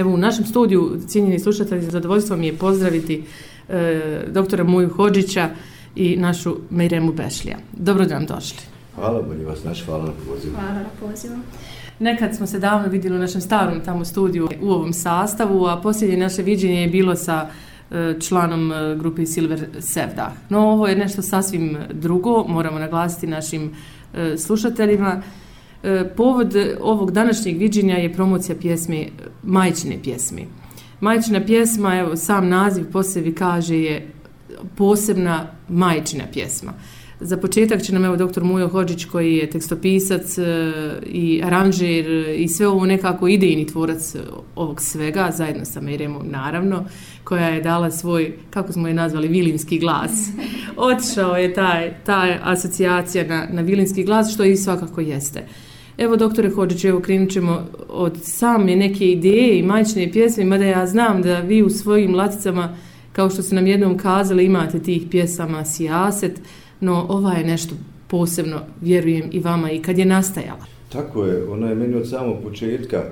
Evo u našem studiju, cijenjeni slušatelji, zadovoljstvo mi je pozdraviti e, doktora Muju Hođića i našu Mejremu Bešlija. Dobro da nam došli. Hvala, bolje vas naš, hvala na pozivu. Hvala na pozivu. Nekad smo se davno vidjeli u našem starom tamo studiju u ovom sastavu, a posljednje naše viđenje je bilo sa e, članom e, grupe Silver Sevda. No, ovo je nešto sasvim drugo, moramo naglasiti našim e, slušateljima. Povod ovog današnjeg viđenja je promocija pjesme, majčine pjesme. Majčina pjesma, evo, sam naziv po sebi kaže je posebna majčina pjesma. Za početak će nam evo doktor Mujo Hođić koji je tekstopisac e, i aranžer i sve ovo nekako idejni tvorac ovog svega, zajedno sa Miremom naravno, koja je dala svoj, kako smo je nazvali, vilinski glas. Otišao je taj, ta asocijacija na, na vilinski glas, što i svakako jeste. Evo, doktore Hođić, evo krenut ćemo od same neke ideje i majčne pjesme, mada ja znam da vi u svojim laticama, kao što ste nam jednom kazali, imate tih pjesama Sijaset, no ova je nešto posebno, vjerujem i vama, i kad je nastajala. Tako je, ona je meni od samog početka, e,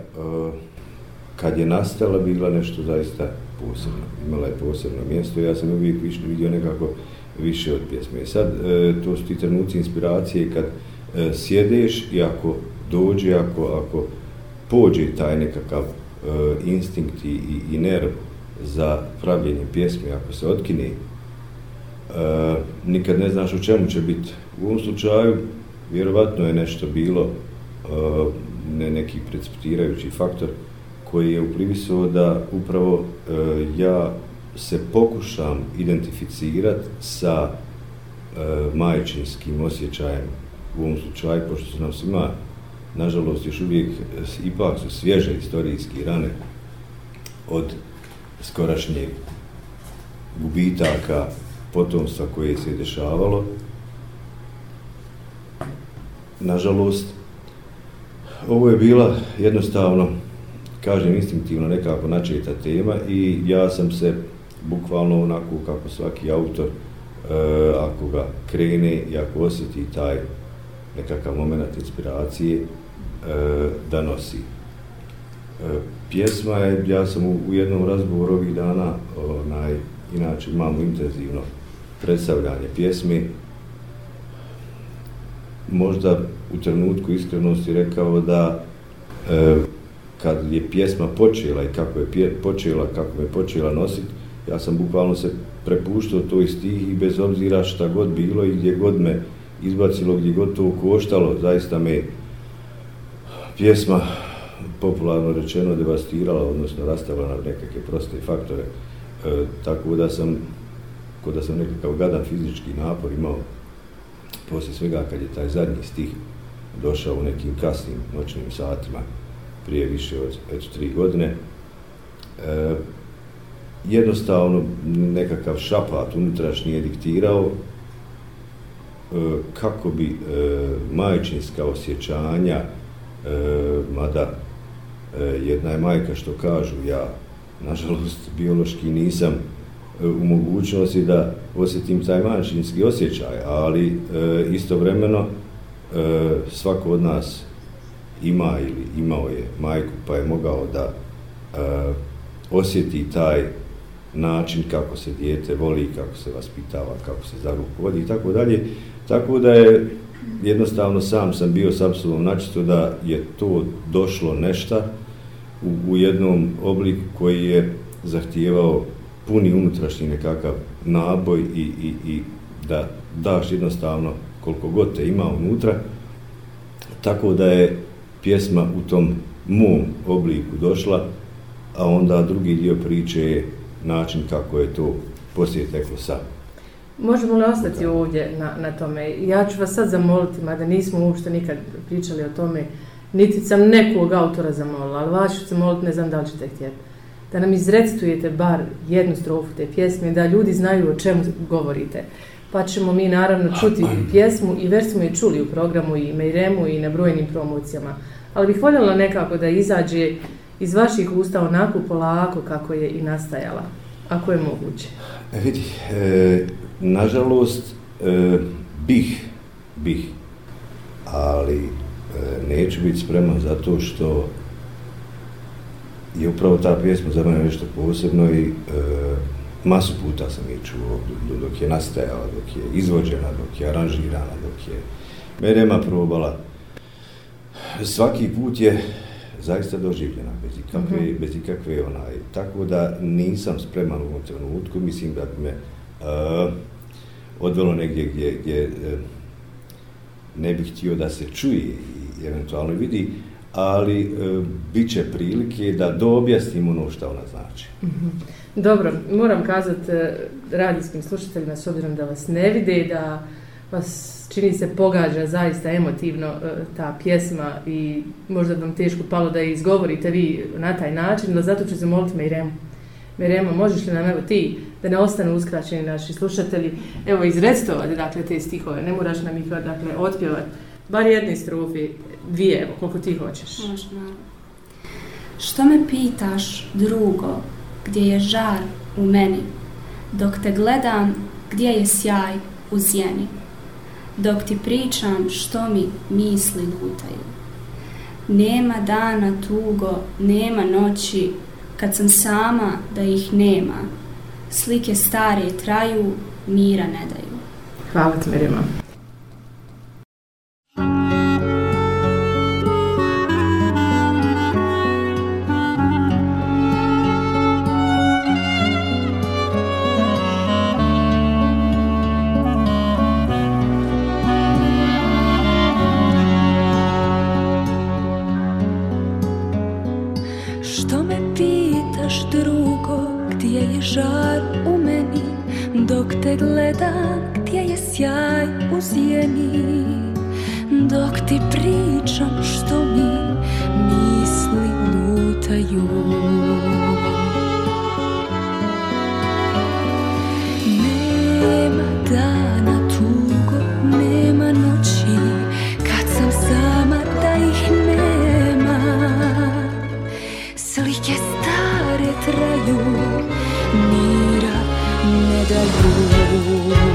kad je nastala, bila nešto zaista posebno. Imala je posebno mjesto, ja sam uvijek više vidio nekako više od pjesme. Sad, e, to su ti trenuci inspiracije kad e, sjedeš i ako dođe, ako, ako pođe taj nekakav e, instinkt i, i, i nerv za pravljenje pjesme, ako se otkine, E, nikad ne znaš o čemu će biti. U ovom slučaju, vjerovatno je nešto bilo, e, ne neki precipitirajući faktor, koji je uprivisao da upravo e, ja se pokušam identificirati sa e, majčinskim osjećajem u ovom slučaju, pošto su nam svima, nažalost, još uvijek e, ipak su svježe istorijski rane od skorašnjeg gubitaka potomstva koje se dešavalo. Nažalost, ovo je bila jednostavno, kažem instinktivno, nekako načeta tema i ja sam se bukvalno onako kako svaki autor, e, ako ga krene i ako osjeti taj nekakav moment inspiracije, E, da nosi. E, pjesma je, ja sam u, u jednom razgovoru ovih dana, onaj, inače imamo intenzivno predstavljanje pjesmi, možda u trenutku iskrenosti rekao da e, kad je pjesma počela i kako je pje, počela, kako je počela nositi, ja sam bukvalno se prepuštao toj stih i bez obzira šta god bilo i gdje god me izbacilo, gdje god to koštalo, zaista me pjesma popularno rečeno devastirala, odnosno rastavila na nekakve proste faktore. E, tako da sam kod da sam nekakav gadan fizički napor imao poslije svega kad je taj zadnji stih došao u nekim kasnim noćnim satima prije više od eto, tri godine e, jednostavno nekakav šapat unutrašnji je diktirao e, kako bi e, majčinska osjećanja e, mada e, jedna je majka što kažu ja nažalost biološki nisam e, u mogućnosti da osjetim taj manšinski osjećaj, ali e, istovremeno e, svako od nas ima ili imao je majku pa je mogao da e, osjeti taj način kako se dijete voli, kako se vaspitava, kako se za ruku vodi i tako dalje. Tako da je jednostavno sam sam bio s apsolom načisto da je to došlo nešta u, u jednom obliku koji je zahtijevao puni unutrašnji nekakav naboj i, i, i da daš jednostavno koliko god te ima unutra, tako da je pjesma u tom mom obliku došla, a onda drugi dio priče je način kako je to poslije teklo sam. Možemo li ostati da. ovdje na, na tome? Ja ću vas sad zamoliti, mada nismo uopšte nikad pričali o tome, niti sam nekog autora zamolila, ali vas ću zamoliti, ne znam da li ćete htjeti da nam izrecitujete bar jednu strofu te pjesme, da ljudi znaju o čemu govorite. Pa ćemo mi naravno čuti pjesmu i već smo je čuli u programu i Mejremu i na brojnim promocijama. Ali bih voljela nekako da izađe iz vaših usta onako polako kako je i nastajala, ako je moguće. E, vidi, e, nažalost, e, bih, bih, ali e, neću biti spreman zato što je upravo ta pjesma za mene nešto posebno i e, masu puta sam je čuo dok je nastajala, dok je izvođena, dok je aranžirana, dok je Merema probala. Svaki put je zaista doživljena, bez ikakve, mm -hmm. bez ikakve onaj, tako da nisam spreman u ovom trenutku, mislim da bi me uh, odvelo negdje gdje, gdje uh, ne bih htio da se čuje i eventualno vidi, ali uh, bit će prilike da doobjasnim ono što ona znači. Mm -hmm. Dobro, moram kazati radijskim slušateljima, s obzirom da vas ne vide, da Pa vas čini se pogađa zaista emotivno e, ta pjesma i možda vam teško palo da je izgovorite vi na taj način, no zato ću se moliti Miremu. Miremo, možeš li nam evo ti, da ne ostanu uskraćeni naši slušatelji, evo izrectovati dakle te stihove, ne moraš nam ih dakle otpjevati, bar jedni strofi, dvije, evo, koliko ti hoćeš. Možda. Što me pitaš, drugo, gdje je žar u meni, dok te gledam, gdje je sjaj u zjeni? Dok ti pričam što mi misli lutaju. Nema dana tugo, nema noći, kad sam sama da ih nema. Slike stare traju, mira ne daju. Hvala ti, Mirima. da luz.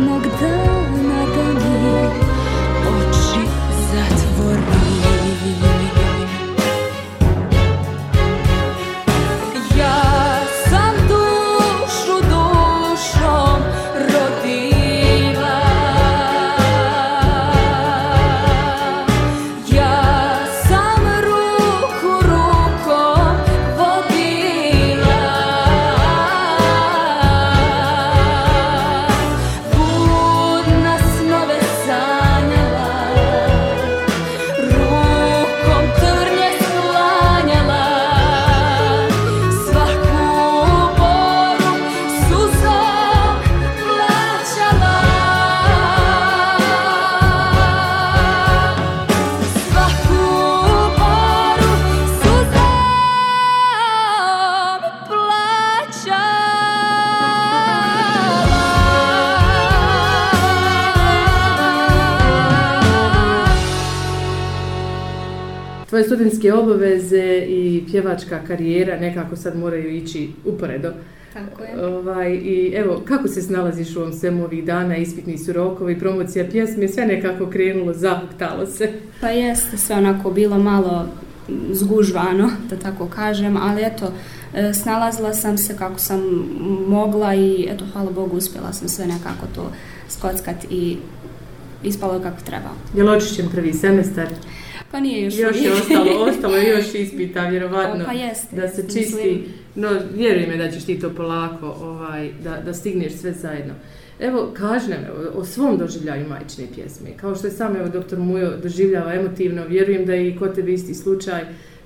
某个。Obaveze i pjevačka karijera nekako sad moraju ići uporedo. Tako je. Ovaj, I evo, kako se snalaziš u ovom svemu ovih dana, ispitni su rokovi, promocija pjesme, sve nekako krenulo, zahuktalo se. Pa jeste sve onako bilo malo zgužvano, da tako kažem, ali eto, e, snalazila sam se kako sam mogla i eto, hvala Bogu, uspjela sam sve nekako to skockat i ispalo kako treba. Je li očišćen prvi semestar? Pa nije još Još je ostalo, ostalo je još ispita, vjerovatno, Pa jeste, da se mislim, čisti. No, vjeruj me da ćeš ti to polako, ovaj, da, da stigneš sve zajedno. Evo, kaži nam evo, o svom doživljaju majčine pjesme. Kao što je sam evo, doktor Mujo doživljava emotivno, vjerujem da je i kod tebe isti slučaj,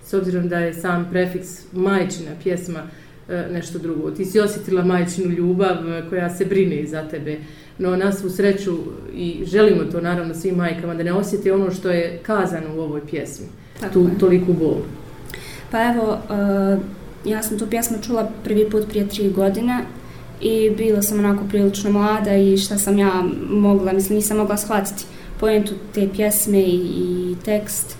s obzirom da je sam prefiks majčina pjesma nešto drugo. Ti si osjetila majčinu ljubav e, koja se brine za tebe, no na svu sreću i želimo to naravno svim majkama da ne osjeti ono što je kazano u ovoj pjesmi, Tako tu je. toliku bol. Pa evo, uh, ja sam tu pjesmu čula prvi put prije tri godine i bila sam onako prilično mlada i šta sam ja mogla, mislim nisam mogla shvatiti pojentu te pjesme i, i tekst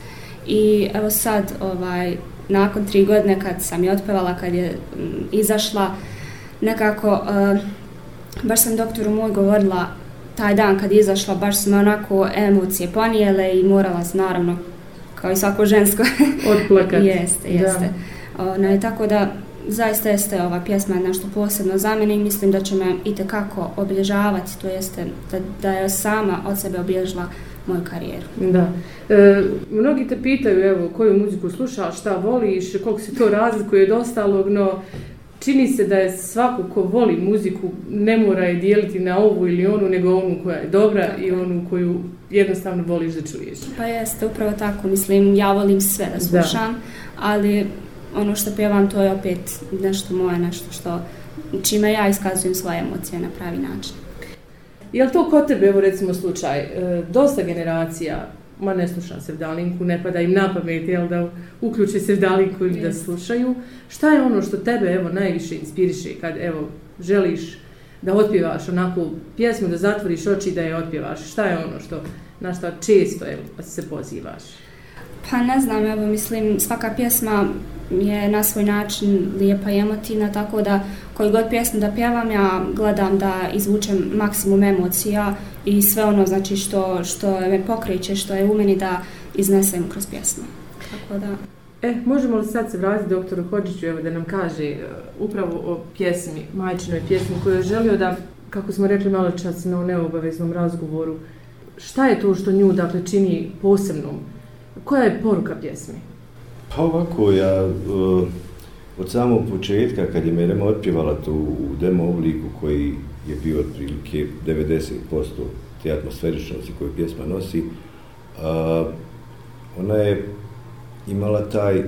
i evo sad, ovaj, nakon tri godine kad sam je otpevala, kad je mm, izašla, nekako, uh, baš sam doktoru moj govorila taj dan kad je izašla, baš su me onako emocije ponijele i morala sam naravno, kao i svako žensko, Otplakat. Jeste, jeste. Onaj, tako da zaista jeste ova pjesma nešto posebno za mene i mislim da će me i tekako obilježavati, to jeste da, da je sama od sebe obilježila moju karijeru. Da. E, mnogi te pitaju, evo, koju muziku slušaš, šta voliš, koliko se to razlikuje od ostalog, no čini se da je svako ko voli muziku ne mora je dijeliti na ovu ili onu, nego onu koja je dobra i onu koju jednostavno voliš da čuješ. Pa jeste, upravo tako, mislim, ja volim sve da slušam, ali ono što pjevam to je opet nešto moje, nešto što čime ja iskazujem svoje emocije na pravi način. Je li to kod tebe, evo recimo slučaj, e, dosta generacija, ma ne slušam sevdalinku, ne pada im na pamet, jel da uključe sevdalinku ili da slušaju. Šta je ono što tebe evo najviše inspiriše kad evo želiš da otpjevaš onako pjesmu, da zatvoriš oči i da je otpjevaš? Šta je ono što, na što često evo, pa se pozivaš? Pa ne znam, evo mislim svaka pjesma je na svoj način lijepa i emotivna, tako da koju god pjesmu da pjevam ja gledam da izvučem maksimum emocija i sve ono znači što, što me pokreće, što je u meni da iznesem kroz pjesmu. Tako da, E, možemo li sad se vratiti doktoru Hođiću, evo da nam kaže e, upravo o pjesmi, majčinoj pjesmi koju je želio da, kako smo rekli malo čas na neobaveznom razgovoru, šta je to što nju dakle čini posebnom? Koja je poruka pjesmi? Pa ovako, ja uh, od samog početka, kad je Merema otpjevala to u demo obliku koji je bio otprilike 90% te atmosferičnosti koju pjesma nosi, uh, ona je imala taj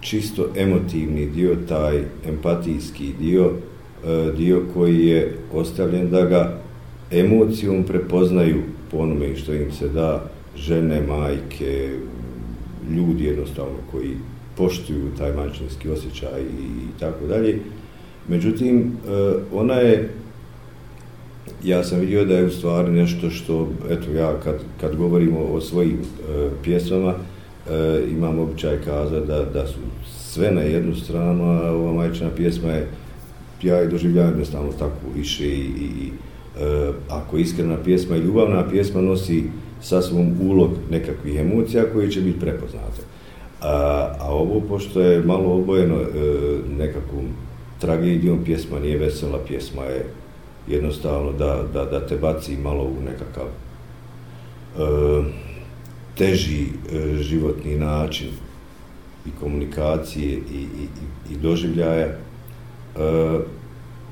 čisto emotivni dio, taj empatijski dio, e, dio koji je ostavljen da ga emocijom prepoznaju po onome što im se da žene, majke, ljudi jednostavno koji poštuju taj majčinski osjećaj i, i tako dalje. Međutim, e, ona je, ja sam vidio da je u stvari nešto što, eto ja kad, kad govorimo o svojim e, pjesmama, e, imam običaj kazati da, da su sve na jednu stranu, a ova majčina pjesma je, ja je doživljavam jednostavno tako više i, i, i e, ako iskrena pjesma i ljubavna pjesma nosi sa svom ulog nekakvih emocija koji će biti prepoznate. A, a ovo, pošto je malo obojeno e, nekakvom tragedijom, pjesma nije vesela, pjesma je jednostavno da, da, da te baci malo u nekakav e, teži e, životni način i komunikacije i, i, i, i doživljaja. E,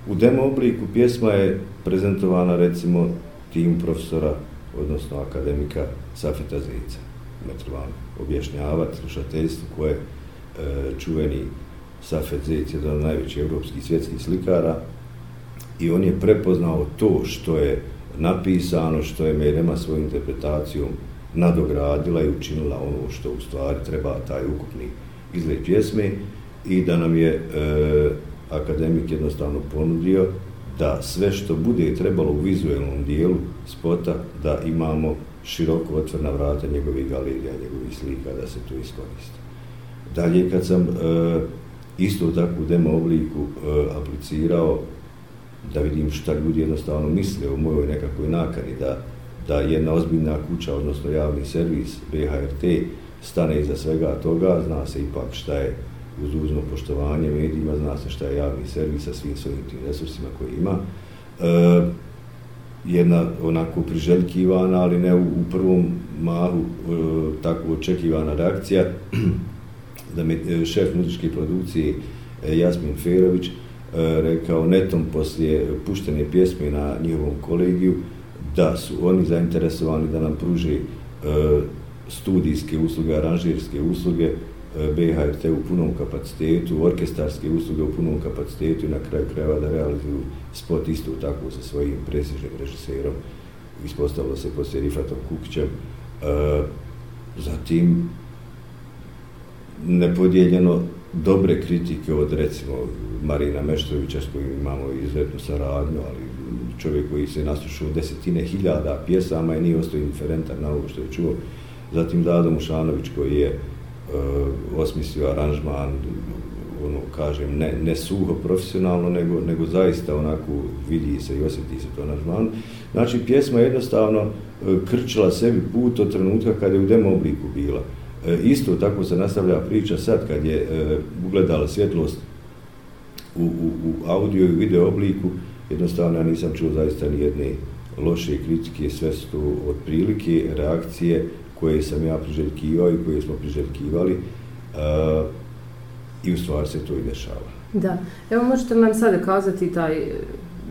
u demo obliku pjesma je prezentovana recimo tim profesora odnosno akademika Safeta Zica. Ne dakle, trebam objašnjavati slušateljstvu koje je čuveni Safet Zec, jedan od najvećih evropskih svjetskih slikara, i on je prepoznao to što je napisano, što je Merema svojom interpretacijom nadogradila i učinila ono što u stvari treba taj ukupni izgled pjesme i da nam je e, akademik jednostavno ponudio da sve što bude trebalo u vizualnom dijelu spota, da imamo široko otvorna vrata njegovih galerija, njegovih slika da se to iskoristi. Dalje, kad sam e, isto tako u demo obliku e, aplicirao da vidim šta ljudi jednostavno misle o mojoj nekakvoj nakani, da, da jedna ozbiljna kuća, odnosno javni servis BHRT, stane iza svega toga, zna se ipak šta je uz uzno poštovanje medijima, zna se šta je javni servis sa svim svojim tim resursima koje ima. E, jedna onako priželjkivana, ali ne u, u prvom mahu e, tako očekivana reakcija, da mi e, šef muzičke produkcije e, Jasmin Ferović e, rekao netom poslije puštene pjesme na njihovom kolegiju da su oni zainteresovani da nam pruže studijske usluge, aranžirske usluge E, BHRT u punom kapacitetu, orkestarske usluge u punom kapacitetu i na kraju krajeva da realizuju spot isto tako sa svojim presižnim režiserom. Ispostavilo se poslije Rifatom Kukićem. E, zatim nepodijeljeno dobre kritike od recimo Marina Meštrovića s kojim imamo izuzetnu saradnju, ali čovjek koji se naslušao desetine hiljada pjesama i nije ostao indiferentan na ovo što je čuo. Zatim Dado Mušanović koji je uh, Eh, osmislio aranžman, ono, kažem, ne, ne suho profesionalno, nego, nego zaista onako vidi se i osjeti se to aranžman. Znači, pjesma jednostavno uh, krčila sebi put od trenutka kada je u demo obliku bila. E, isto tako se nastavlja priča sad kad je e, ugledala svjetlost u, u, u audio i video obliku, jednostavno ja nisam čuo zaista ni jedne loše kritike, sve su to od prilike, reakcije koje sam ja priželjkivao i koje smo priželjkivali e, i u stvari se to i dešava. Da, evo možete nam sada kazati taj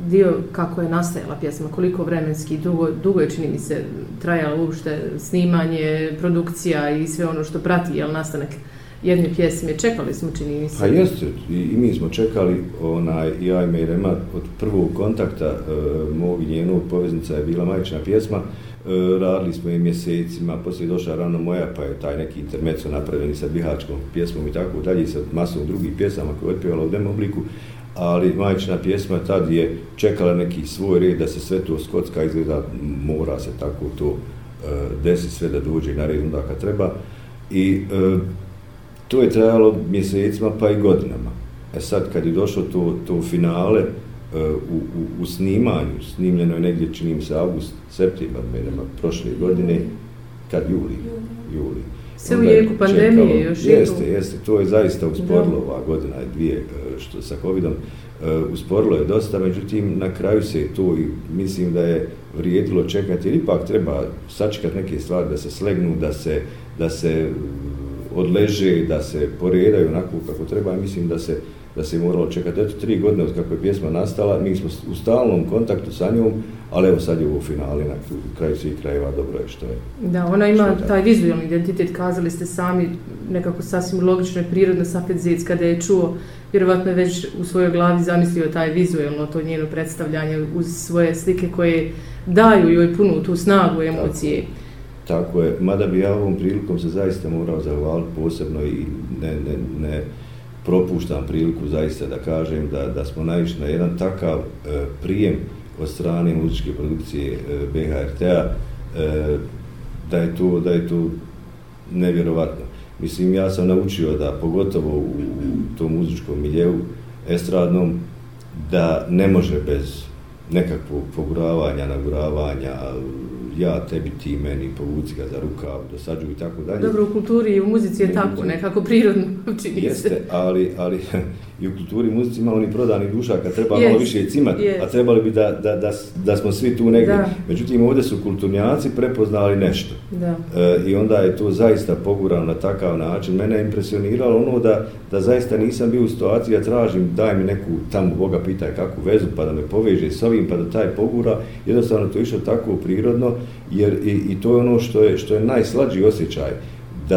dio kako je nastajala pjesma, koliko vremenski, dugo, dugo je čini mi se trajalo uopšte snimanje, produkcija i sve ono što prati jel, nastanak jedne pjesme. Čekali smo, čini mi se. Pa jeste, i, i mi smo čekali, onaj, ja i Mejrema, od prvog kontakta e, mog i njenog poveznica je bila majčina pjesma, e, E, radili smo je mjesecima, poslije došla rano moja, pa je taj neki intermeco napravljeni sa bihačkom pjesmom i tako dalje, sa masom drugih pjesama koje je otpjevala u demo obliku, ali majčina pjesma tad je čekala neki svoj red da se sve to skotska izgleda, mora se tako to e, desi sve da dođe na red onda kad treba. I e, to je trajalo mjesecima pa i godinama. E sad kad je došlo to, to finale u, u, u snimanju, snimljeno je negdje činim se august, septembar, menema, prošle godine, kad juli, juli. Sve u jeku pandemije još Jeste, jeste, to je zaista usporilo ova godina dvije e, što sa covidom. E, usporilo je dosta, međutim na kraju se to i mislim da je vrijedilo čekati, jer ipak treba sačekati neke stvari da se slegnu, da se, da se odleže, da se poredaju onako kako treba, mislim da se da se moralo čekati. Eto, tri godine od kako je pjesma nastala, mi smo u stalnom kontaktu sa njom, ali evo sad je u finali, na kraju svih krajeva, dobro je što je. Da, ona ima taj vizualni identitet, kazali ste sami, nekako sasvim logično i prirodno Safet Zic, kada je čuo, vjerovatno je već u svojoj glavi zamislio taj vizualno, to njeno predstavljanje uz svoje slike koje daju joj punu tu snagu emocije. Tako, tako je, mada bi ja ovom prilikom se zaista morao zahvaliti posebno i ne, ne, ne, propuštam priliku zaista da kažem da, da smo naišli na jedan takav e, prijem od strane muzičke produkcije e, BHRT-a e, da je to da je to nevjerovatno. Mislim, ja sam naučio da pogotovo u, u tom muzičkom miljeu estradnom da ne može bez nekakvog poguravanja, naguravanja, ja tebi ti meni povuci ga za rukav, dosađu i tako dalje. Dobro, u kulturi i u muzici je tako, nekako prirodno čini se. Jeste, ali, ali i u kulturi i muzici ima oni prodani duša kad treba yes. malo više cimat, yes. a trebali bi da, da, da, da smo svi tu negdje. Da. Međutim, ovdje su kulturnjaci prepoznali nešto. Da. E, I onda je to zaista pogurano na takav način. Mene je impresioniralo ono da, da zaista nisam bio u situaciji, ja tražim, daj mi neku tamo, Boga pitaj kakvu vezu, pa da me poveže s ovim, pa da taj pogura. Jednostavno to išlo tako prirodno jer i, i to je ono što je što je najslađi osjećaj da,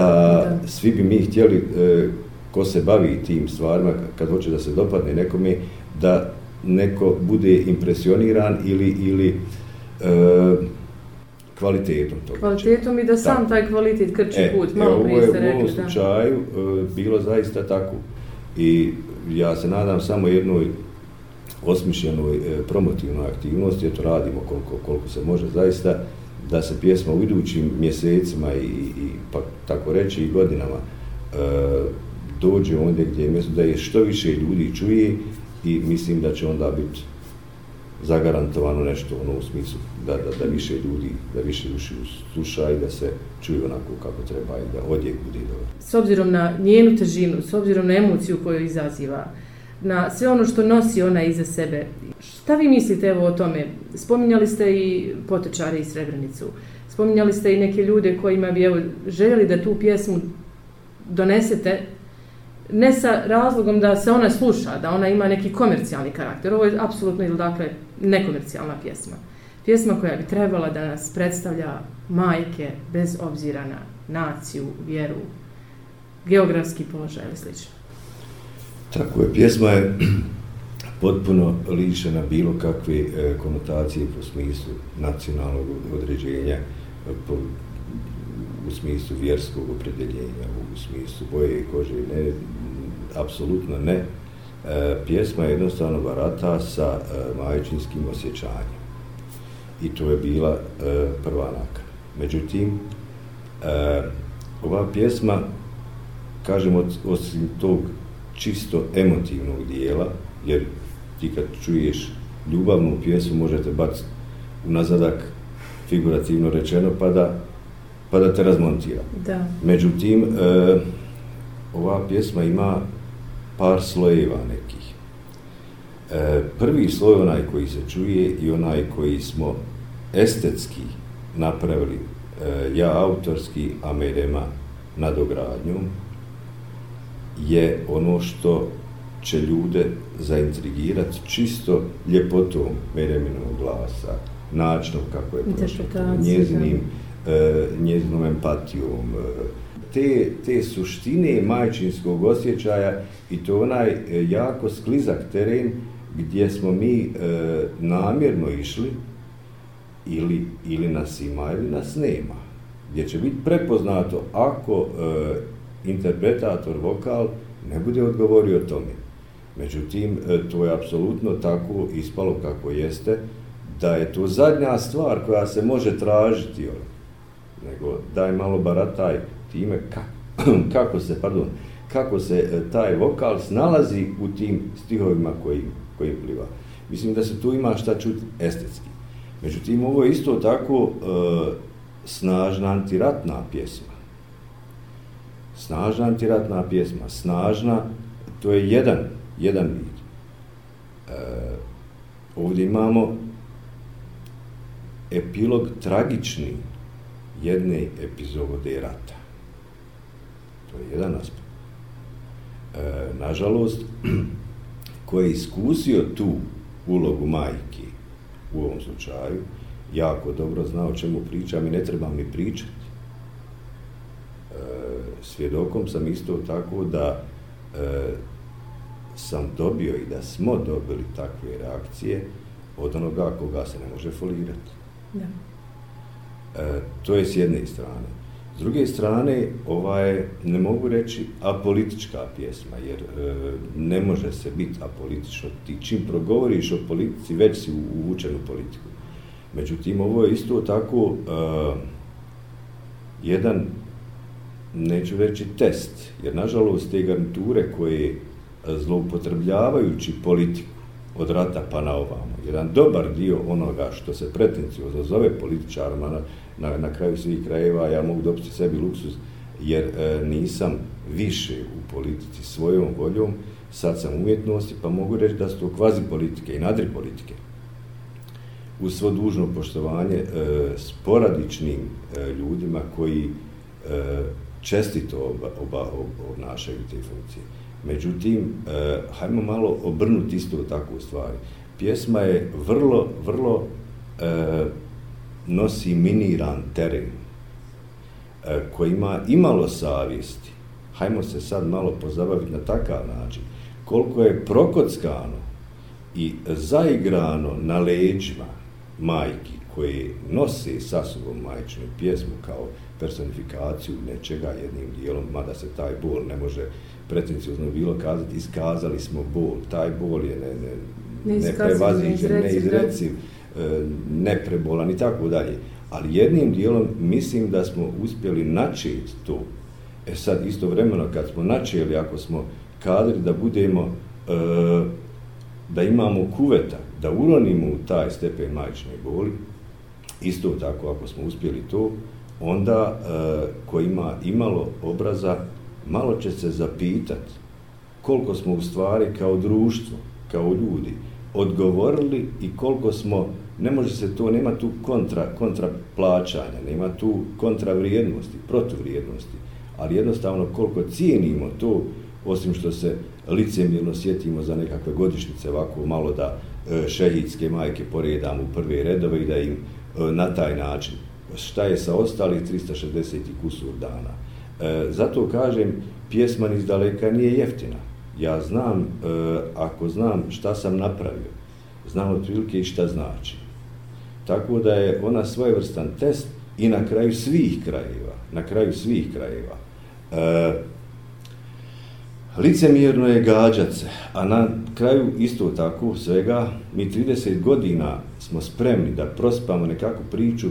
da. svi bi mi htjeli e, ko se bavi tim stvarima kad hoće da se dopadne nekome da neko bude impresioniran ili ili e, kvalitetom toga. Kvalitetom i da sam tako. taj kvalitet krči e, put, malo prije ste rekli. U ovom slučaju e, bilo zaista tako. I ja se nadam samo jednoj osmišljenoj e, promotivnoj aktivnosti, eto radimo koliko, koliko se može zaista, da se pjesma u idućim mjesecima i, i pa tako reći i godinama e, dođe onda gdje je mjesto da je što više ljudi čuje i mislim da će onda biti zagarantovano nešto ono u smislu da, da, da više ljudi, da više duši sluša i da se čuje onako kako treba i da odjek bude dobro. S obzirom na njenu težinu, s obzirom na emociju koju izaziva, na sve ono što nosi ona iza sebe, šta vi mislite evo o tome? Spominjali ste i potečare i Srebrenicu, spominjali ste i neke ljude kojima bi evo, željeli da tu pjesmu donesete ne sa razlogom da se ona sluša, da ona ima neki komercijalni karakter. Ovo je apsolutno ili dakle nekomercijalna pjesma. Pjesma koja bi trebala da nas predstavlja majke bez obzira na naciju, vjeru, geografski položaj ili slično. Tako je, pjesma je potpuno lišena bilo kakve e, konotacije po smislu nacionalnog određenja, e, po, u smislu vjerskog opredeljenja, u smislu boje i kože, ne, apsolutno ne. E, pjesma je jednostavno barata sa e, majčinskim osjećanjem. I to je bila e, prva nakana. Međutim, e, ova pjesma, kažem, od, osim tog čisto emotivnog dijela, jer ti kad čuješ ljubavnu pjesmu možete baciti u nazadak figurativno rečeno pa da, pa da te razmontira. Da. Međutim, e, ova pjesma ima par slojeva nekih. E, prvi sloj onaj koji se čuje i onaj koji smo estetski napravili, e, ja autorski, a Merema nadogradnjom, je ono što će ljude zaintrigirati čisto ljepotom Mereminog glasa, načinom kako je prošlo, njezinim, e, njezinom empatijom, e, te, te suštine majčinskog osjećaja i to onaj e, jako sklizak teren gdje smo mi e, namjerno išli ili, ili nas ima ili nas nema. Gdje će biti prepoznato ako e, interpretator vokal ne bude odgovorio tome. Međutim, e, to je apsolutno tako ispalo kako jeste, da je to zadnja stvar koja se može tražiti. Ono. Nego daj malo barataj time kako, kako se, pardon, kako se e, taj vokal snalazi u tim stihovima koji, koji pliva. Mislim da se tu ima šta čuti estetski. Međutim, ovo je isto tako e, snažna antiratna pjesma. Snažna antiratna pjesma, snažna, to je jedan, jedan vid. E, ovdje imamo epilog tragični jedne epizode rata. To je jedan aspekt. E, nažalost, ko je iskusio tu ulogu majke u ovom slučaju, jako dobro zna o čemu pričam i ne trebam ni pričati. E, svjedokom sam isto tako da e, sam dobio i da smo dobili takve reakcije od onoga koga se ne može folirati. Da. E, to je s jedne strane. S druge strane, ovaj, ne mogu reći, apolitička pjesma, jer e, ne može se biti apolitično. Ti čim progovoriš o politici, već si uvučen u politiku. Međutim, ovo je isto tako e, jedan, neću reći, test, jer nažalost te garniture koje zloupotrebljavajući politiku od rata pa na ovamo, jedan dobar dio onoga što se pretencijozno zove političarima, na, na, kraju svih krajeva ja mogu dopustiti sebi luksus jer e, nisam više u politici svojom voljom, sad sam umjetnosti, pa mogu reći da su to kvazi politike i nadri politike. U svo dužno poštovanje e, sporadičnim e, ljudima koji e, čestito oba, oba, obnašaju te funkcije. Međutim, e, hajmo malo obrnuti isto takvu stvari. Pjesma je vrlo, vrlo e, nosi miniran teren e, koji ima imalo savjesti, hajmo se sad malo pozabaviti na takav način, koliko je prokockano i zaigrano na leđima majki koje nose sa sobom majčinu pjesmu kao personifikaciju nečega jednim dijelom, mada se taj bol ne može pretencijozno bilo kazati, iskazali smo bol, taj bol je ne, ne, ne prevaziđen, neizreciv, ne neprebolan i tako dalje. Ali jednim dijelom mislim da smo uspjeli načeti to. E sad, istovremeno, kad smo načeli, ako smo kadri da budemo, e, da imamo kuveta, da uronimo u taj stepen majčne boli, isto tako, ako smo uspjeli to, onda e, ko ima imalo obraza, malo će se zapitati koliko smo u stvari kao društvo, kao ljudi, odgovorili i koliko smo, ne može se to, nema tu kontra, kontra plaćanja, nema tu kontra vrijednosti, protuvrijednosti, ali jednostavno koliko cijenimo to, osim što se licemjerno sjetimo za nekakve godišnjice, ovako malo da e, šehidske majke poredamo u prve redove i da im e, na taj način, šta je sa ostalih 360 kusur dana. E, zato kažem, pjesman iz daleka nije jeftina. Ja znam, e, ako znam šta sam napravio, znam otprilike i šta znači. Tako da je ona svojevrstan test i na kraju svih krajeva, na kraju svih krajeva. E, licemjerno je gađat se, a na kraju isto tako svega, mi 30 godina smo spremni da prospamo nekakvu priču, e,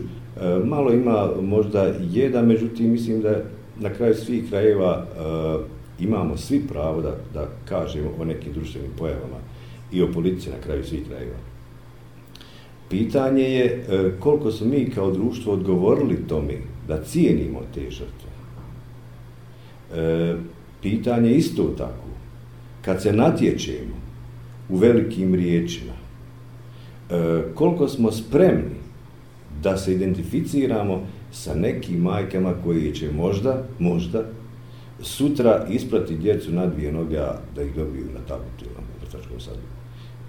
malo ima možda jedan, međutim mislim da na kraju svih krajeva e, imamo svi pravo da, da kažemo o nekim društvenim pojavama i o politici na kraju svih krajeva. Pitanje je e, koliko smo mi kao društvo odgovorili tome da cijenimo te žrtve. E, pitanje isto tako, kad se natječemo u velikim riječima, e, koliko smo spremni da se identificiramo sa nekim majkama koji će možda, možda, sutra isprati djecu na dvije noge da ih dobiju na tabutu na vrtačkom sadu.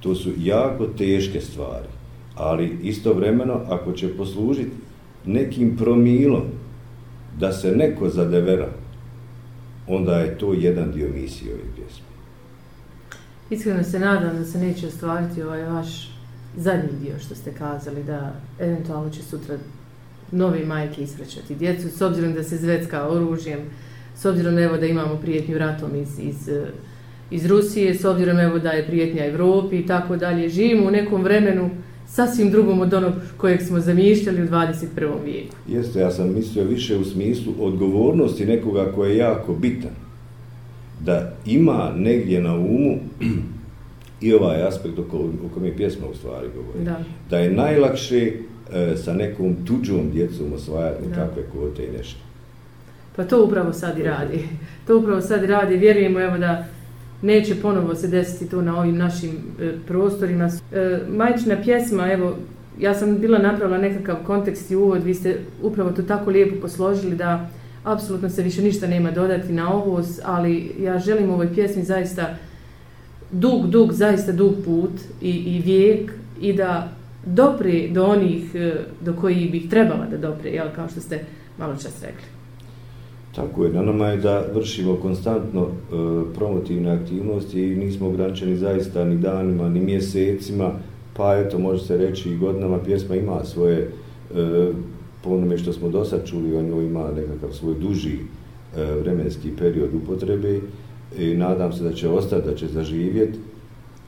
To su jako teške stvari, ali istovremeno ako će poslužiti nekim promilom da se neko zadevera, onda je to jedan dio misije ove pjesme. Iskreno se nadam da se neće ostvariti ovaj vaš zadnji dio što ste kazali, da eventualno će sutra novi majke ispraćati djecu, s obzirom da se zvecka oružjem, s obzirom evo da imamo prijetnju ratom iz, iz, iz Rusije, s obzirom evo da je prijetnja Evropi i tako dalje. Živimo u nekom vremenu sasvim drugom od onog kojeg smo zamišljali u 21. vijeku. Jeste, ja sam mislio više u smislu odgovornosti nekoga koji je jako bitan. Da ima negdje na umu i ovaj aspekt o kojem je pjesma u stvari govori. Da. da je najlakše e, sa nekom tuđom djecom osvajati nekakve kvote i nešto. Pa to upravo sad i radi. To upravo sad i radi. Vjerujemo evo da neće ponovo se desiti to na ovim našim e, prostorima. E, majčina pjesma, evo, ja sam bila napravila nekakav kontekst i uvod, vi ste upravo to tako lijepo posložili da apsolutno se više ništa nema dodati na ovo, ali ja želim ovoj pjesmi zaista dug, dug, zaista dug put i, i vijek i da dopre do onih e, do kojih bih trebala da dopre, jel, kao što ste malo čas rekli. Tako je, na nama je da vršimo konstantno e, promotivne aktivnosti i nismo ograničeni zaista ni danima, ni mjesecima, pa eto, može se reći i godinama pjesma ima svoje, e, po onome što smo do sad čuli, on ima nekakav svoj duži e, vremenski period upotrebe i nadam se da će ostati, da će zaživjeti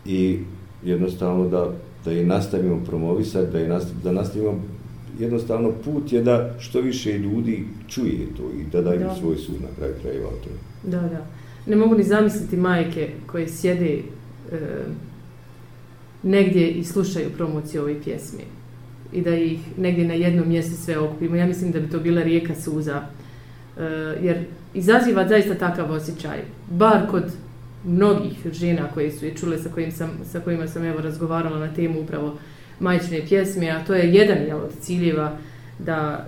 i jednostavno da, da je nastavimo promovisati, da, je nastavimo, da nastavimo jednostavno put je da što više ljudi čuje to i da daju da. svoj sud na kraju krajeva o tome. Da, da. Ne mogu ni zamisliti majke koje sjede e, negdje i slušaju promociju ove pjesme i da ih negdje na jednom mjestu sve okupimo. Ja mislim da bi to bila rijeka suza. E, jer izaziva zaista takav osjećaj. Bar kod mnogih žena koje su je čule sa, kojim sam, sa kojima sam evo razgovarala na temu upravo majčine pjesme, a to je jedan jel, od ciljeva da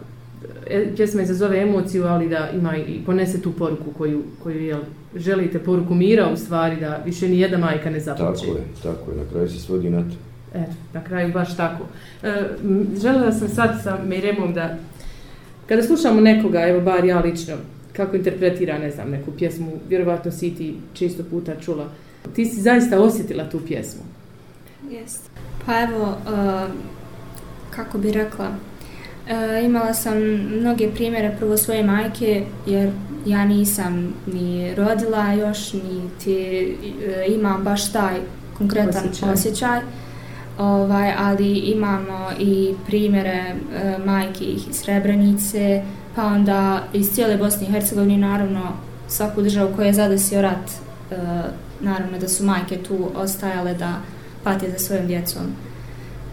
e, pjesma izazove emociju, ali da ima i ponese tu poruku koju, koju jel, želite, poruku mira u stvari, da više ni jedna majka ne započe. Tako je, tako je, na kraju se svodi na to. Eto, na kraju baš tako. E, želela sam sad sa Miremom da, kada slušamo nekoga, evo bar ja lično, kako interpretira, ne znam, neku pjesmu, vjerovatno si ti često puta čula, ti si zaista osjetila tu pjesmu. Jeste. Pa evo, uh, kako bi rekla, uh, imala sam mnoge primjere prvo svoje majke, jer ja nisam ni rodila još, ni ti uh, imam baš taj konkretan osjećaj. osjećaj. ovaj, ali imamo i primjere e, majki iz Srebrenice, pa onda iz cijele Bosne i Hercegovine, naravno svaku državu koja je zadesio rat, e, naravno da su majke tu ostajale da pati za svojom djecom.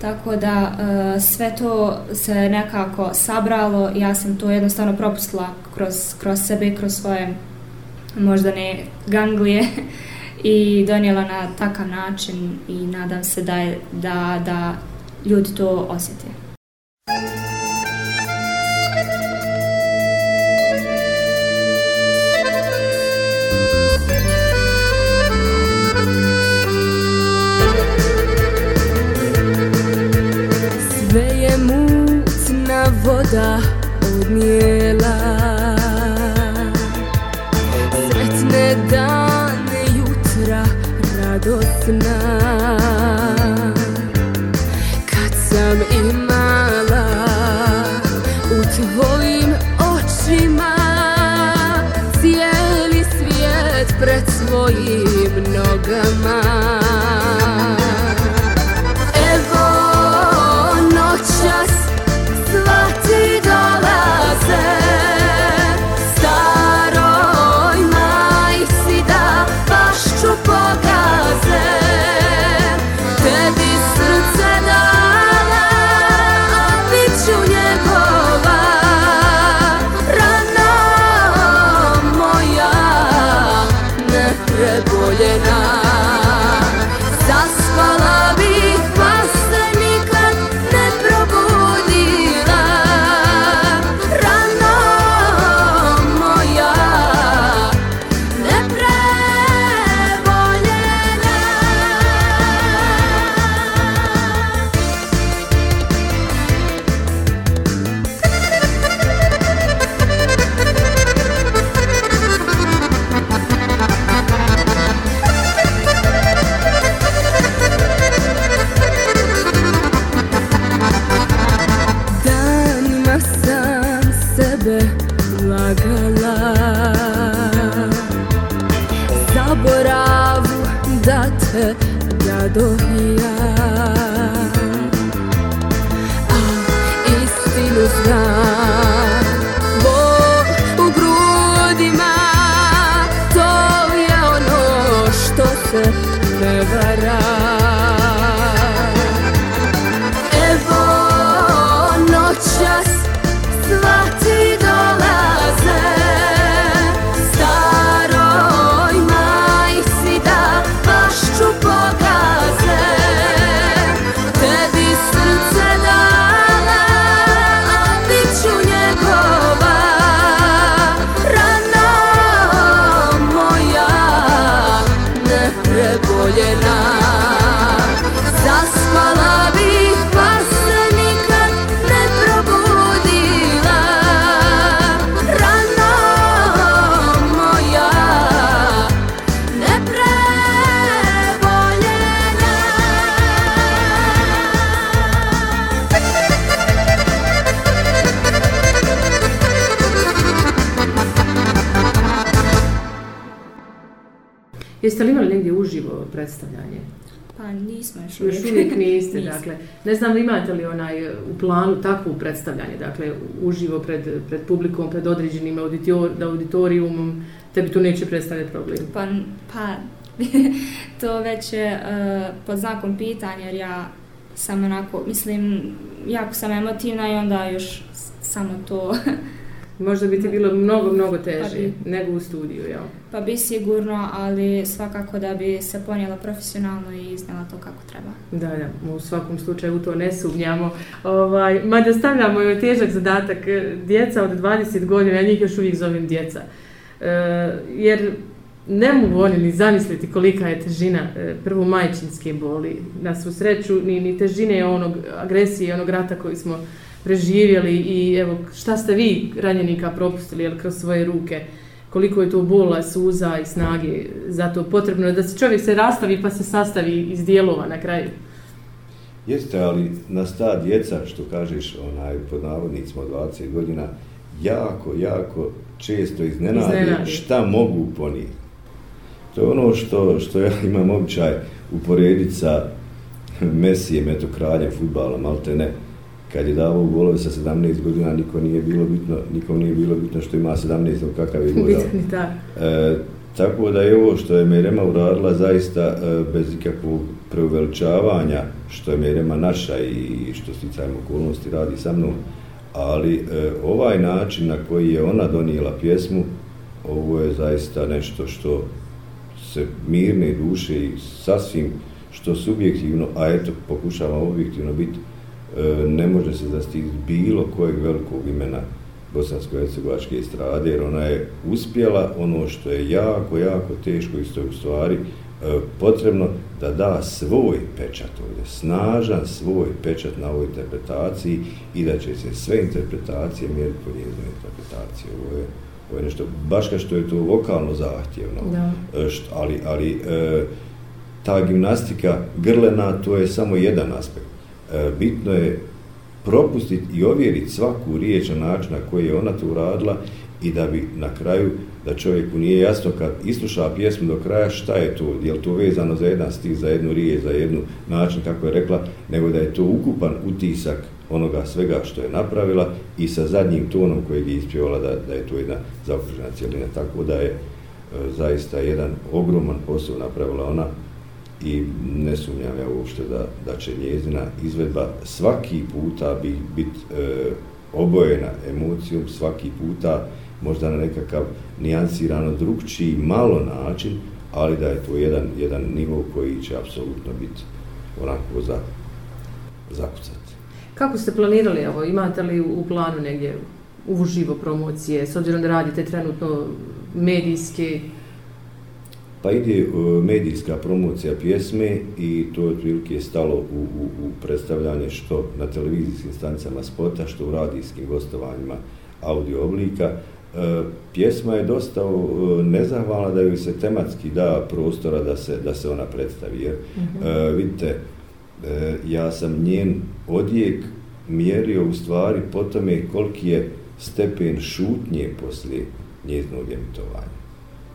Tako da e, sve to se nekako sabralo, ja sam to jednostavno propustila kroz, kroz sebe, kroz svoje možda ne ganglije i donijela na takav način i nadam se da, je, da, da ljudi to osjete. Voda odnijela. Sretne dane jutra radosna dormir. Uvijek niste, dakle. Ne znam imate li onaj u planu takvu predstavljanje, dakle, uživo pred, pred publikom, pred određenim auditor, auditorijumom, tebi tu neće predstavljati problem. Pa, pa to već je uh, pod znakom pitanja jer ja sam onako, mislim, jako sam emotivna i onda još samo to, Možda bi ti bilo mnogo, mnogo Pa teže bi. nego u studiju, jel? Pa bi sigurno, ali svakako da bi se ponijela profesionalno i iznala to kako treba. Da, da, u svakom slučaju u to ne sumnjamo. Ovaj, mada stavljamo joj težak zadatak, e, djeca od 20 godina, ja njih još uvijek zovem djeca. E, jer ne mogu oni ni zamisliti kolika je težina e, prvo majčinske boli. Na svu sreću, ni, ni težine onog agresije, onog rata koji smo preživjeli i evo šta ste vi ranjenika propustili jel, kroz svoje ruke koliko je to bola, suza i snage zato potrebno je da se čovjek se rastavi pa se sastavi iz dijelova na kraju. Jeste, ali nas ta djeca, što kažeš, onaj, pod navodnicima od 20 godina, jako, jako često iznenadi Iznenadi. šta mogu ponijeti. To je ono što, što ja imam običaj uporediti sa Messi je meto kraljem futbala, malte ne. Kad je davao golove sa 17 godina, niko nije bilo bitno, nikom nije bilo bitno što ima 17, kakav je gol dao. Bitni, da. E, tako da je ovo što je Merema uradila zaista e, bez ikakvog preuveličavanja, što je Merema naša i što sticajem okolnosti radi sa mnom, ali e, ovaj način na koji je ona donijela pjesmu, ovo je zaista nešto što se mirne duše i sasvim što subjektivno, a eto pokušava objektivno biti, ne može se zastiti bilo kojeg velikog imena bosansko-hercegovačke estrade, jer ona je uspjela ono što je jako, jako teško i što je u stvari e, potrebno da da svoj pečat ovdje, snažan svoj pečat na ovoj interpretaciji i da će se sve interpretacije mjeriti po njezinoj interpretaciji. Ovo je, ovo je nešto, baš kao što je to vokalno zahtjevno, Da. e, što, ali, ali e, ta gimnastika grlena, to je samo jedan aspekt. E, bitno je propustiti i ovjeriti svaku riječ na način na koji je ona to uradila i da bi na kraju, da čovjeku nije jasno kad isluša pjesmu do kraja šta je to, je li to vezano za jedan stih, za jednu riječ, za jednu način kako je rekla, nego da je to ukupan utisak onoga svega što je napravila i sa zadnjim tonom kojeg je ispjevala da, da je to jedna zaokružena cijelina. Tako da je e, zaista jedan ogroman posao napravila ona i ne sumnjam ja uopšte da, da će njezina izvedba svaki puta bi, biti e, obojena emocijom, svaki puta možda na nekakav nijansirano drugčiji, malo način, ali da je to jedan, jedan nivo koji će apsolutno biti onako za zakucati. Kako ste planirali ovo? Imate li u planu negdje uživo promocije, s obzirom da radite trenutno medijske, Pa ide e, medijska promocija pjesme i to je otprilike stalo u, u, u predstavljanje što na televizijskim stanicama spota, što u radijskim gostovanjima audio oblika. E, pjesma je dosta e, nezahvalna da joj se tematski da prostora da se, da se ona predstavi. Jer, e, vidite, e, ja sam njen odjek mjerio u stvari po tome koliki je stepen šutnje poslije njezinog emitovanja.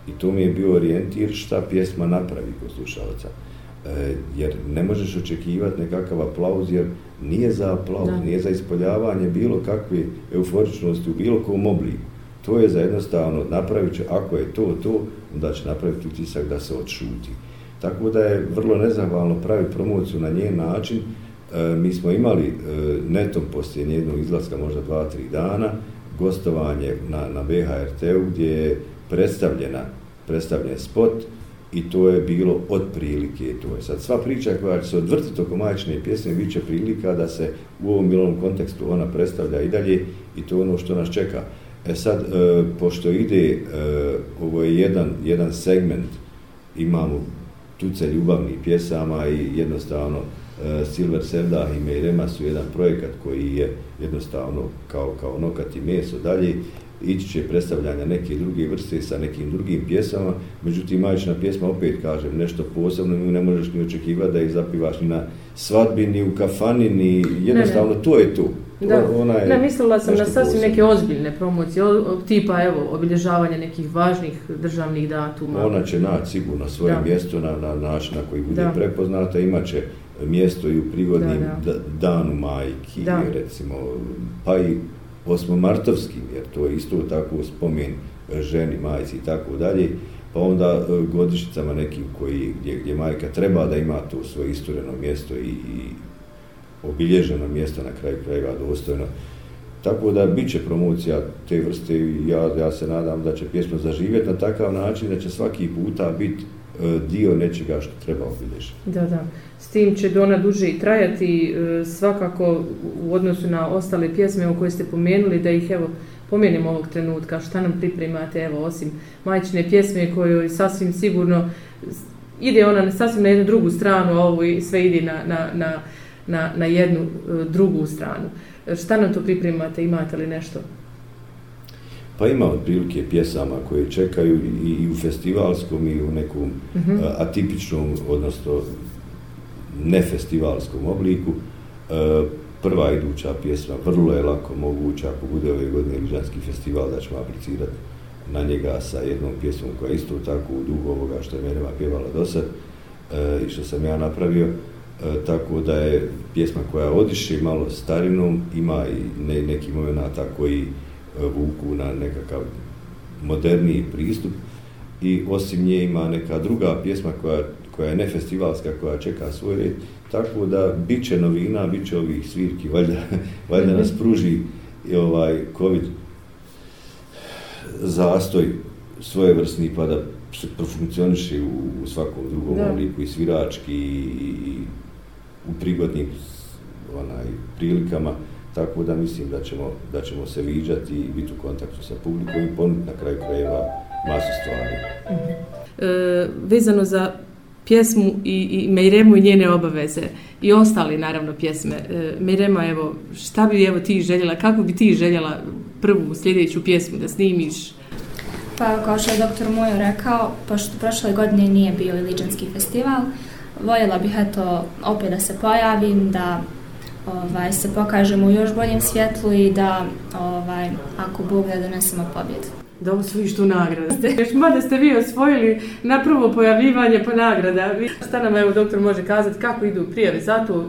I to mi je bio orijentir šta pjesma napravi kod slušalca. E, jer ne možeš očekivati nekakav aplauz, jer nije za aplauz, Da. nije za ispoljavanje bilo kakve euforičnosti u bilo kom obliku. To je za jednostavno napravit će, ako je to to, onda će napraviti utisak da se odšuti. Tako da je vrlo nezahvalno pravi promociju na njen način. E, mi smo imali e, netom poslije njenog izlaska možda dva, tri dana, gostovanje na, na BHRT-u gdje je predstavljena, predstavljen spot i to je bilo otprilike to je. Sad sva priča koja će se odvrtiti oko majčne pjesme bit će prilika da se u ovom milom kontekstu ona predstavlja i dalje i to je ono što nas čeka. E sad, e, pošto ide, e, ovo je jedan, jedan segment, imamo tuce ljubavnih pjesama i jednostavno e, Silver Sevdah i Mejrema su jedan projekat koji je jednostavno kao, kao nokat i meso dalje ići će predstavljanja neke druge vrste sa nekim drugim pjesama, međutim majčina pjesma opet kažem nešto posebno, nju ne možeš ni očekivati da ih zapivaš ni na svadbi, ni u kafani, ni jednostavno to je to. Da, ona je ne, mislila sam na sasvim posebno. neke ozbiljne promocije, o- tipa evo, obilježavanja nekih važnih državnih datuma. Ona će naći sigurno svoje Da. mjesto na, na način na koji bude Da. prepoznata, imat će mjesto i u prigodnim Da, da, danu majki, Da. recimo, pa i osmomartovskim, jer to je isto tako spomen ženi, majci i tako dalje, pa onda e, godišnicama nekim koji, gdje, gdje majka treba da ima to svoje istureno mjesto i, i obilježeno mjesto na kraju krajeva dostojno. Tako da bit će promocija te vrste i ja, ja se nadam da će pjesma zaživjeti na takav način da će svaki puta biti e, dio nečega što treba obilježiti. Da, da. S tim će ona duže i trajati, e, svakako u odnosu na ostale pjesme o koje ste pomenuli, da ih evo pomenemo ovog trenutka, šta nam pripremate, evo, osim majčine pjesme kojoj sasvim sigurno ide ona sasvim na jednu drugu stranu, a ovo sve ide na, na, na, na, na jednu e, drugu stranu. E, Šta nam to pripremate, imate li nešto? Pa ima otprilike pjesama koje čekaju i, i u festivalskom i u nekom Mhm. a, atipičnom, odnosno nefestivalskom obliku. E, prva iduća pjesma vrlo je lako moguća, ako bude ove godine Rižanski festival, da ćemo aplicirati na njega sa jednom pjesmom koja je isto tako u dugu ovoga što je Merema pjevala do sad e, i što sam ja napravio. E, tako da je pjesma koja odiše malo starinom, ima i ne, neki momenata koji e, vuku na nekakav moderniji pristup i osim nje ima neka druga pjesma koja, koja je nefestivalska, koja čeka svoj red, tako da bit će novina, bit će ovih svirki, valjda, valjda nas pruži i ovaj COVID zastoj svojevrsni pa da se profunkcioniše u, u svakom drugom Da. obliku i svirački i, i u prigodnim onaj, prilikama, tako da mislim da ćemo, da ćemo se viđati i biti u kontaktu sa publikom i ponuditi na kraju krajeva masu stvari. e, vezano za pjesmu i, i Mejremu i njene obaveze i ostali naravno pjesme. E, Mejrema, evo, šta bi evo ti željela, kako bi ti željela prvu sljedeću pjesmu da snimiš? Pa kao što je doktor Mojo rekao, pošto prošle godine nije bio Iliđanski festival, voljela bih eto opet da se pojavim, da ovaj, se pokažemo u još boljem svjetlu i da ovaj, ako Bog da donesemo pobjedu. Da osvojiš tu nagradu. Još mada ste vi osvojili na prvo pojavljivanje pa nagrada. Vi- Šta nam evo doktor može kazati kako idu prijave za to?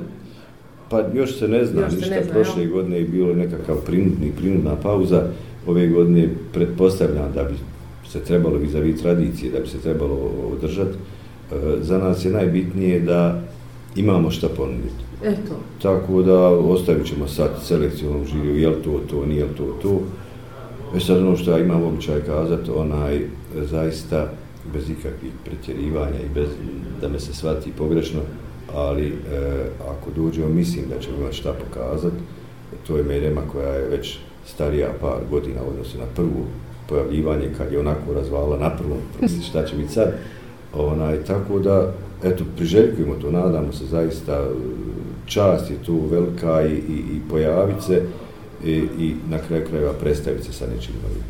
Pa još se ne zna Još ništa, ne zna, prošle godine je bilo nekakav prinudni, prinudna pauza, ove godine pretpostavljam da bi se trebalo vizavi tradicije, da bi se trebalo održati. E, Za nas je najbitnije da imamo šta ponuditi. Eto, Tako da ostavit ćemo sad selekcijom žiriju, je li to to, nije li to to. E sad ono što ja imam običaj kazati, onaj, zaista bez ikakvih pretjerivanja i bez da me se shvati pogrešno, ali e, ako dođemo, mislim da ćemo imati šta pokazati. E, to je Merema koja je već starija par godina u odnosu na prvu pojavljivanje kad je onako razvala na prvom, pa šta će biti sad. Onaj, tako da, eto, priželjkujemo to, nadamo se zaista, e, čast je tu velika i, i, i pojavit se i, i na kraju krajeva predstaviti se sa nečim novim.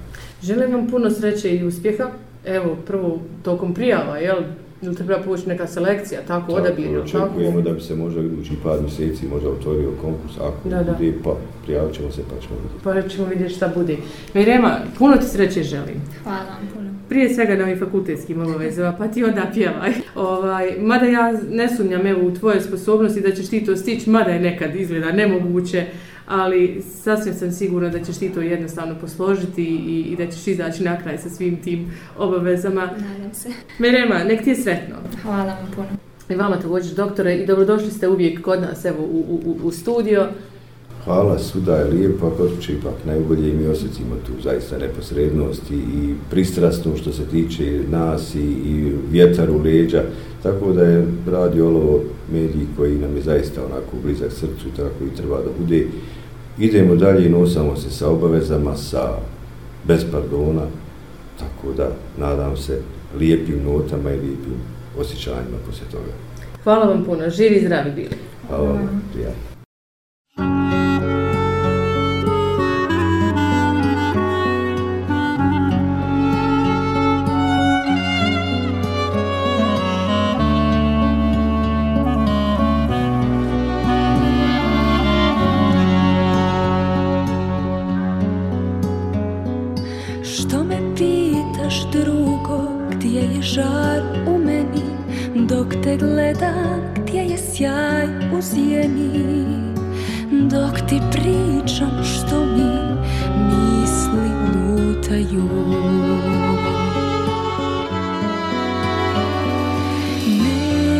želim vam puno sreće i uspjeha. Evo, prvo tokom prijava, jel? Ili treba povući neka selekcija, tako, odabir, jel tako? Očekujemo da bi se možda idući par mjeseci možda otvorio konkurs, ako Da, da. bude, pa prijavit ćemo se pa ćemo vidjeti. Pa ćemo vidjeti šta bude. Mirema, puno ti sreće želim. Hvala vam puno. Prije svega na ovim fakultetskim obavezama, pa ti onda pjevaj. Ovaj, mada ja ne sumnjam evo, u tvoje sposobnosti da ćeš ti to stići, mada je nekad izgleda nemoguće, ali sasvim sam sigurna da ćeš ti to jednostavno posložiti i, i da ćeš izaći na kraj sa svim tim obavezama. Nadam se. Mirema, nek ti je sretno. Hvala vam puno. I vama također, doktore, i dobrodošli ste uvijek kod nas evo, u, u- u studio. Hvala, svuda je lijepo, a kod kuće ipak najbolje i mi osjećamo tu zaista neposrednost i, i pristrasno što se tiče nas i, i vjetar u leđa, tako da je Radio Olovo medij koji nam je zaista onako blizak srcu, tako i treba da bude. Idemo dalje i nosamo se sa obavezama, sa bez pardona, tako da nadam se lijepim notama i lijepim osjećanjima poslije toga. Hvala vam puno, živi i zdravi bili. Hvala vam, prijatno. U sjeni Dok ti pričam što mi misli lutaju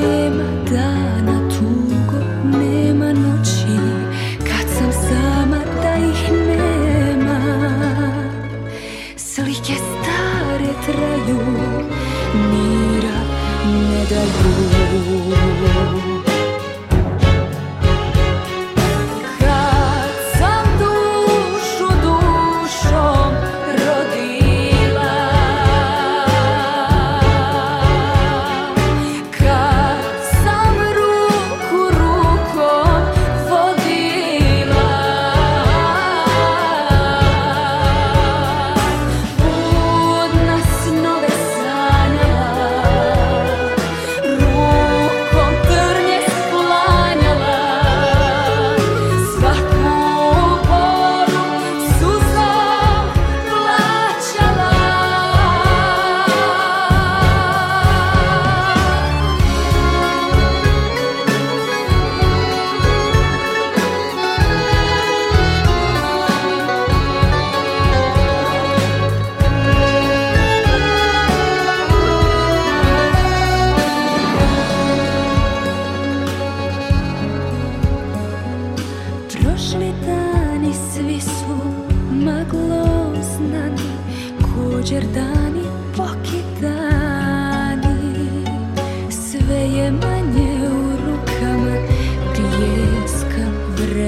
Nema dana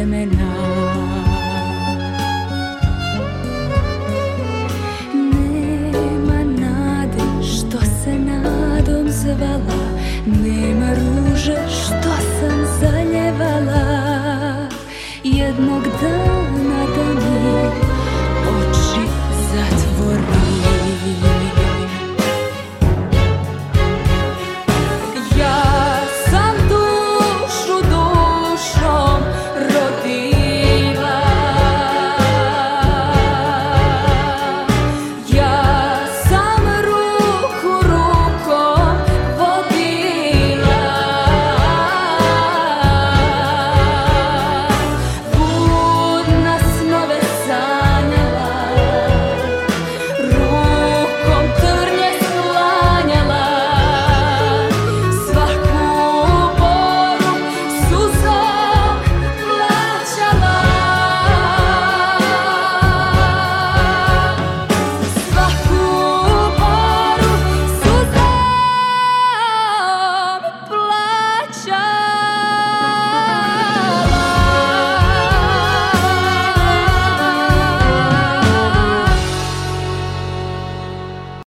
vremena. Nema nade što se nadom zvala Nema ruže što sam zaljevala. Jednog dana